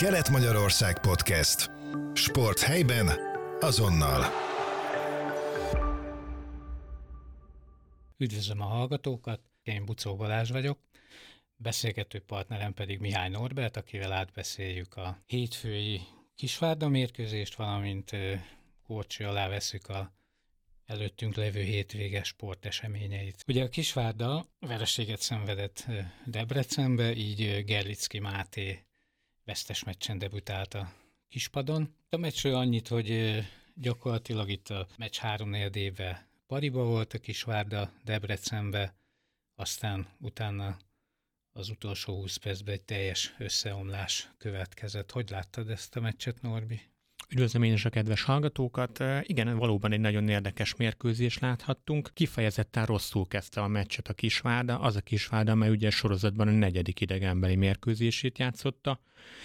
Kelet-Magyarország Podcast. Sport helyben, azonnal. Üdvözlöm a hallgatókat, én Bucó Balázs vagyok, beszélgető partnerem pedig Mihály Norbert, akivel átbeszéljük a hétfői Kisvárda mérkőzést, valamint kórcsi alá veszük a előttünk levő hétvége sporteseményeit. Ugye a Kisvárda vereséget szenvedett Debrecenbe, így Gerlicki Máté vesztes meccsen debütált a kispadon. A meccsről annyit, hogy gyakorlatilag itt a meccs három éve Pariba volt a Kisvárda, Debrecenbe, aztán utána az utolsó 20 percben egy teljes összeomlás következett. Hogy láttad ezt a meccset, Norbi? Üdvözlöm én is a kedves hallgatókat. Igen, valóban egy nagyon érdekes mérkőzés láthattunk. Kifejezetten rosszul kezdte a meccset a Kisvárda, az a Kisvárda, amely ugye sorozatban a negyedik idegenbeli mérkőzését játszotta,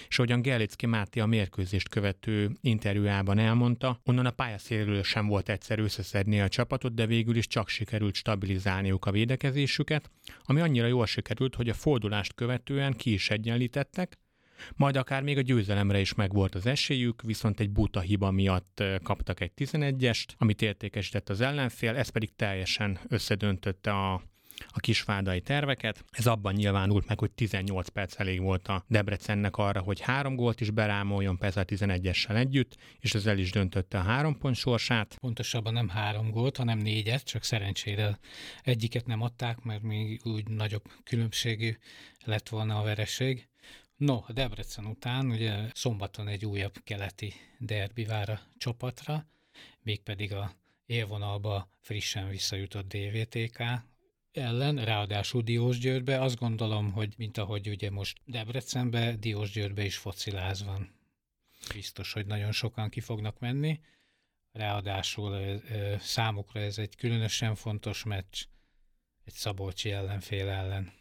és ahogyan Gerlicki Máté a mérkőzést követő interjújában elmondta, onnan a pályaszéről sem volt egyszerű összeszedni a csapatot, de végül is csak sikerült stabilizálniuk a védekezésüket, ami annyira jól sikerült, hogy a fordulást követően ki is egyenlítettek, majd akár még a győzelemre is megvolt az esélyük, viszont egy buta hiba miatt kaptak egy 11-est, amit értékesített az ellenfél, ez pedig teljesen összedöntötte a a kisvádai terveket. Ez abban nyilvánult meg, hogy 18 perc elég volt a Debrecennek arra, hogy három gólt is berámoljon, persze a 11-essel együtt, és ez el is döntötte a három pont sorsát. Pontosabban nem három gólt, hanem négyet, csak szerencsére egyiket nem adták, mert még úgy nagyobb különbségű lett volna a vereség. No, a Debrecen után ugye szombaton egy újabb keleti derbi vár a csapatra, mégpedig a élvonalba frissen visszajutott DVTK ellen, ráadásul Diósgyőrbe. Azt gondolom, hogy mint ahogy ugye most Debrecenbe, Diósgyőrbe is fociláz van. Biztos, hogy nagyon sokan ki fognak menni. Ráadásul számukra ez egy különösen fontos meccs egy Szabolcsi ellenfél ellen.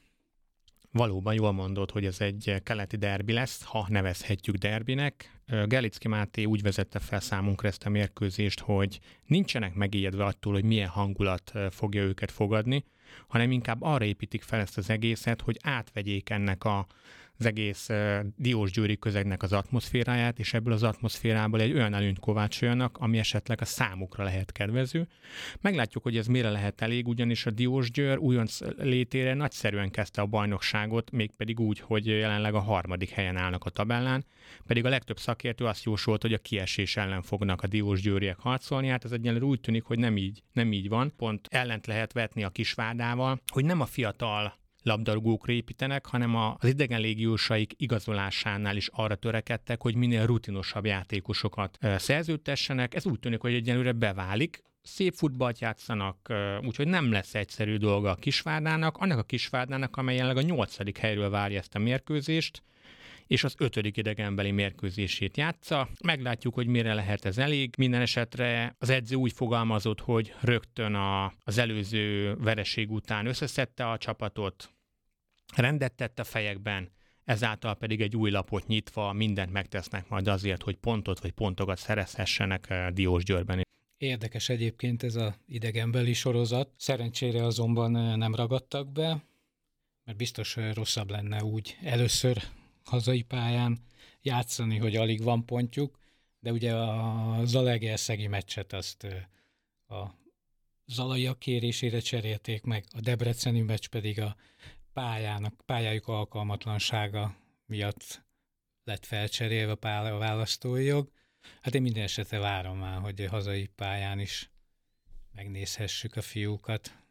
Valóban jól mondod, hogy ez egy keleti derbi lesz, ha nevezhetjük derbinek. Gelicki Máté úgy vezette fel számunkra ezt a mérkőzést, hogy nincsenek megijedve attól, hogy milyen hangulat fogja őket fogadni, hanem inkább arra építik fel ezt az egészet, hogy átvegyék ennek a az egész Diósgyőri közegnek az atmoszféráját, és ebből az atmoszférából egy olyan előnyt kovácsoljanak, ami esetleg a számukra lehet kedvező. Meglátjuk, hogy ez mire lehet elég, ugyanis a Diósgyőr újonc létére nagyszerűen kezdte a bajnokságot, mégpedig úgy, hogy jelenleg a harmadik helyen állnak a tabellán, pedig a legtöbb szakértő azt jósolt, hogy a kiesés ellen fognak a Diósgyőriek harcolni, hát ez egyenlőre úgy tűnik, hogy nem így, nem így van. Pont ellent lehet vetni a kisvádával, hogy nem a fiatal labdarúgókra építenek, hanem az idegen légiósaik igazolásánál is arra törekedtek, hogy minél rutinosabb játékosokat szerződtessenek. Ez úgy tűnik, hogy egyenlőre beválik, szép futballt játszanak, úgyhogy nem lesz egyszerű dolga a Kisvárdának, annak a Kisvárdának, amely jelenleg a nyolcadik helyről várja ezt a mérkőzést, és az ötödik idegenbeli mérkőzését játsza. Meglátjuk, hogy mire lehet ez elég. Minden esetre az edző úgy fogalmazott, hogy rögtön a, az előző vereség után összeszedte a csapatot, rendet tett a fejekben, ezáltal pedig egy új lapot nyitva mindent megtesznek majd azért, hogy pontot vagy pontokat szerezhessenek eh, Diós Győrben. Érdekes egyébként ez a idegenbeli sorozat. Szerencsére azonban eh, nem ragadtak be, mert biztos eh, rosszabb lenne úgy először hazai pályán játszani, hogy alig van pontjuk, de ugye a Zalegerszegi meccset azt a Zalaiak kérésére cserélték meg, a Debreceni meccs pedig a pályának, pályájuk alkalmatlansága miatt lett felcserélve a választói jog. Hát én minden esetre várom már, hogy a hazai pályán is megnézhessük a fiúkat.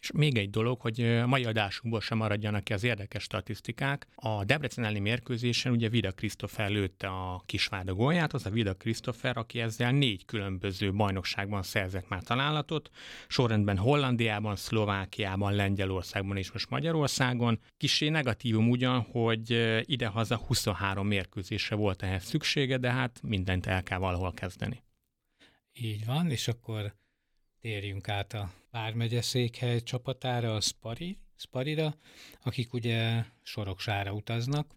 És még egy dolog, hogy a mai adásunkból sem maradjanak ki az érdekes statisztikák. A Debrecen elleni mérkőzésen ugye Vida Christopher lőtte a kisvárda gólját, az a Vida Christopher, aki ezzel négy különböző bajnokságban szerzett már találatot, sorrendben Hollandiában, Szlovákiában, Lengyelországban és most Magyarországon. Kissé negatívum ugyan, hogy idehaza 23 mérkőzésre volt ehhez szüksége, de hát mindent el kell valahol kezdeni. Így van, és akkor térjünk át a Vármegye csapatára, a Spari, Sparira, akik ugye Soroksára utaznak,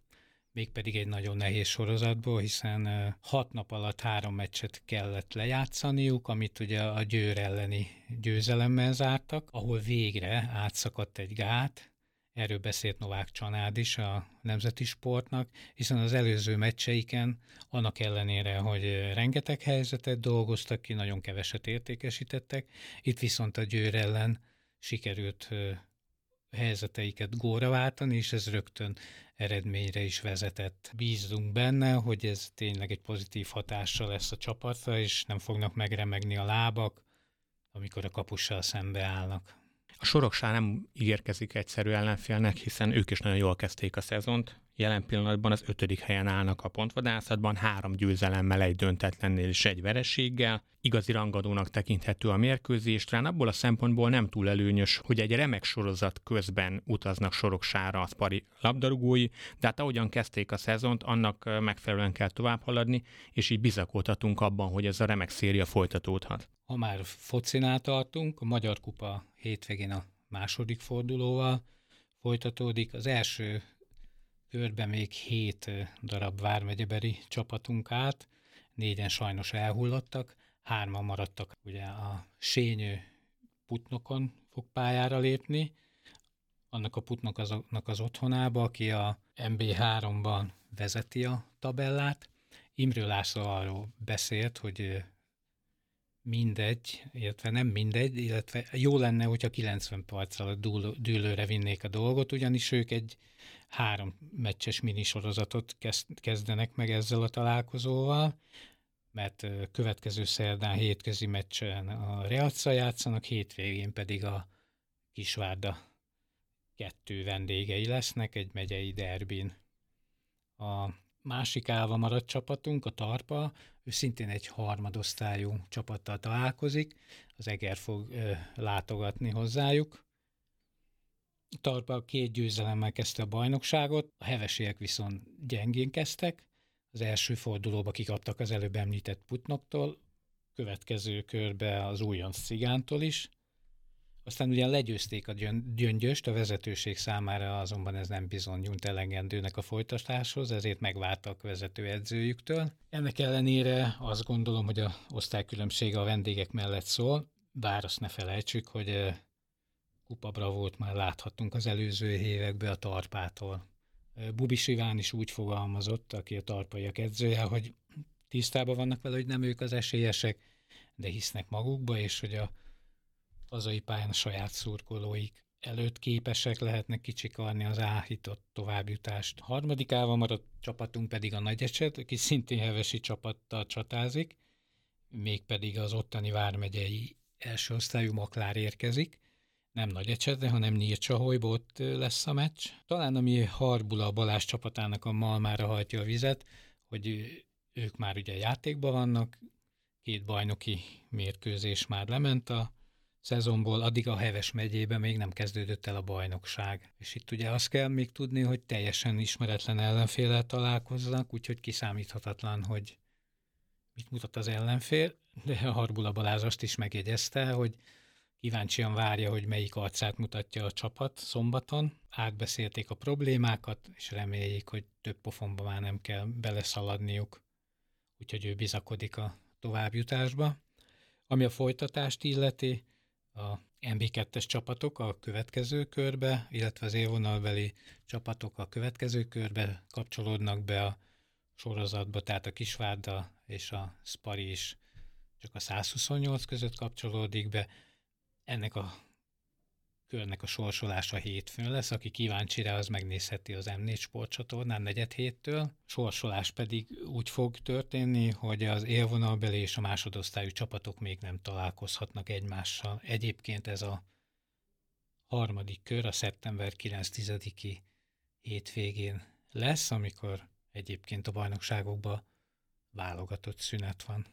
mégpedig egy nagyon nehéz sorozatból, hiszen hat nap alatt három meccset kellett lejátszaniuk, amit ugye a Győr elleni győzelemmel zártak, ahol végre átszakadt egy gát, Erről beszélt Novák Csanád is a nemzeti sportnak, hiszen az előző meccseiken, annak ellenére, hogy rengeteg helyzetet dolgoztak ki, nagyon keveset értékesítettek, itt viszont a Győr ellen sikerült helyzeteiket góra váltani, és ez rögtön eredményre is vezetett. Bízunk benne, hogy ez tényleg egy pozitív hatással lesz a csapatra, és nem fognak megremegni a lábak, amikor a kapussal szembe állnak. A Soroksá nem ígérkezik egyszerű ellenfélnek, hiszen ők is nagyon jól kezdték a szezont. Jelen pillanatban az ötödik helyen állnak a pontvadászatban, három győzelemmel, egy döntetlennél és egy vereséggel. Igazi rangadónak tekinthető a mérkőzés, talán abból a szempontból nem túl előnyös, hogy egy remek sorozat közben utaznak Soroksára a Spari labdarúgói, de hát ahogyan kezdték a szezont, annak megfelelően kell tovább haladni, és így bizakodhatunk abban, hogy ez a remek széria folytatódhat. Ha már focinál tartunk, a Magyar Kupa hétvégén a második fordulóval folytatódik. Az első körben még hét darab vármegyeberi csapatunk át, négyen sajnos elhullottak, hárman maradtak. Ugye a Sényő Putnokon fog pályára lépni, annak a Putnok azoknak az otthonába, aki a MB3-ban vezeti a tabellát. Imrő László arról beszélt, hogy mindegy, illetve nem mindegy, illetve jó lenne, hogyha 90 perc alatt dűlőre vinnék a dolgot, ugyanis ők egy három meccses minisorozatot kezdenek meg ezzel a találkozóval, mert következő szerdán hétközi meccsen a Realca játszanak, hétvégén pedig a Kisvárda kettő vendégei lesznek egy megyei derbin. A másik állva maradt csapatunk, a Tarpa, ő szintén egy harmadosztályú csapattal találkozik, az Eger fog ö, látogatni hozzájuk. A Tarpa két győzelemmel kezdte a bajnokságot, a hevesiek viszont gyengén kezdtek, az első fordulóba kikaptak az előbb említett Putnoktól, következő körbe az újonc Cigántól is, aztán ugyan legyőzték a gyöngyöst, a vezetőség számára azonban ez nem bizonyult elegendőnek a folytatáshoz, ezért megváltak vezetőedzőjüktől. Ennek ellenére azt gondolom, hogy a osztálykülönbség a vendégek mellett szól, bár azt ne felejtsük, hogy kupa bravót már láthattunk az előző években a Tarpától. Bubis Iván is úgy fogalmazott, aki a tarpaiak edzője, hogy tisztában vannak vele, hogy nem ők az esélyesek, de hisznek magukba, és hogy a hazai pályán a saját szurkolóik előtt képesek lehetnek kicsikarni az áhított továbbjutást. A harmadik állva maradt csapatunk pedig a Nagyecset, aki szintén hevesi csapattal csatázik, mégpedig az ottani vármegyei első osztályú Maklár érkezik. Nem Nagyecsetre, hanem Nyírcsaholyba ott lesz a meccs. Talán ami Harbula Balázs csapatának a malmára hajtja a vizet, hogy ők már ugye játékban vannak, két bajnoki mérkőzés már lement a szezonból, addig a Heves megyében még nem kezdődött el a bajnokság. És itt ugye azt kell még tudni, hogy teljesen ismeretlen ellenféllel találkoznak, úgyhogy kiszámíthatatlan, hogy mit mutat az ellenfél, de a Harbula Balázs azt is megjegyezte, hogy kíváncsian várja, hogy melyik arcát mutatja a csapat szombaton. Átbeszélték a problémákat, és reméljék, hogy több pofonba már nem kell beleszaladniuk. Úgyhogy ő bizakodik a továbbjutásba. Ami a folytatást illeti, a MB2-es csapatok a következő körbe, illetve az élvonalbeli csapatok a következő körbe kapcsolódnak be a sorozatba, tehát a Kisvárda és a Spari is csak a 128 között kapcsolódik be. Ennek a körnek a sorsolása hétfőn lesz, aki kíváncsi rá, az megnézheti az M4 sportcsatornán negyed héttől. Sorsolás pedig úgy fog történni, hogy az élvonalbeli és a másodosztályú csapatok még nem találkozhatnak egymással. Egyébként ez a harmadik kör a szeptember 9-10-i hétvégén lesz, amikor egyébként a bajnokságokban válogatott szünet van.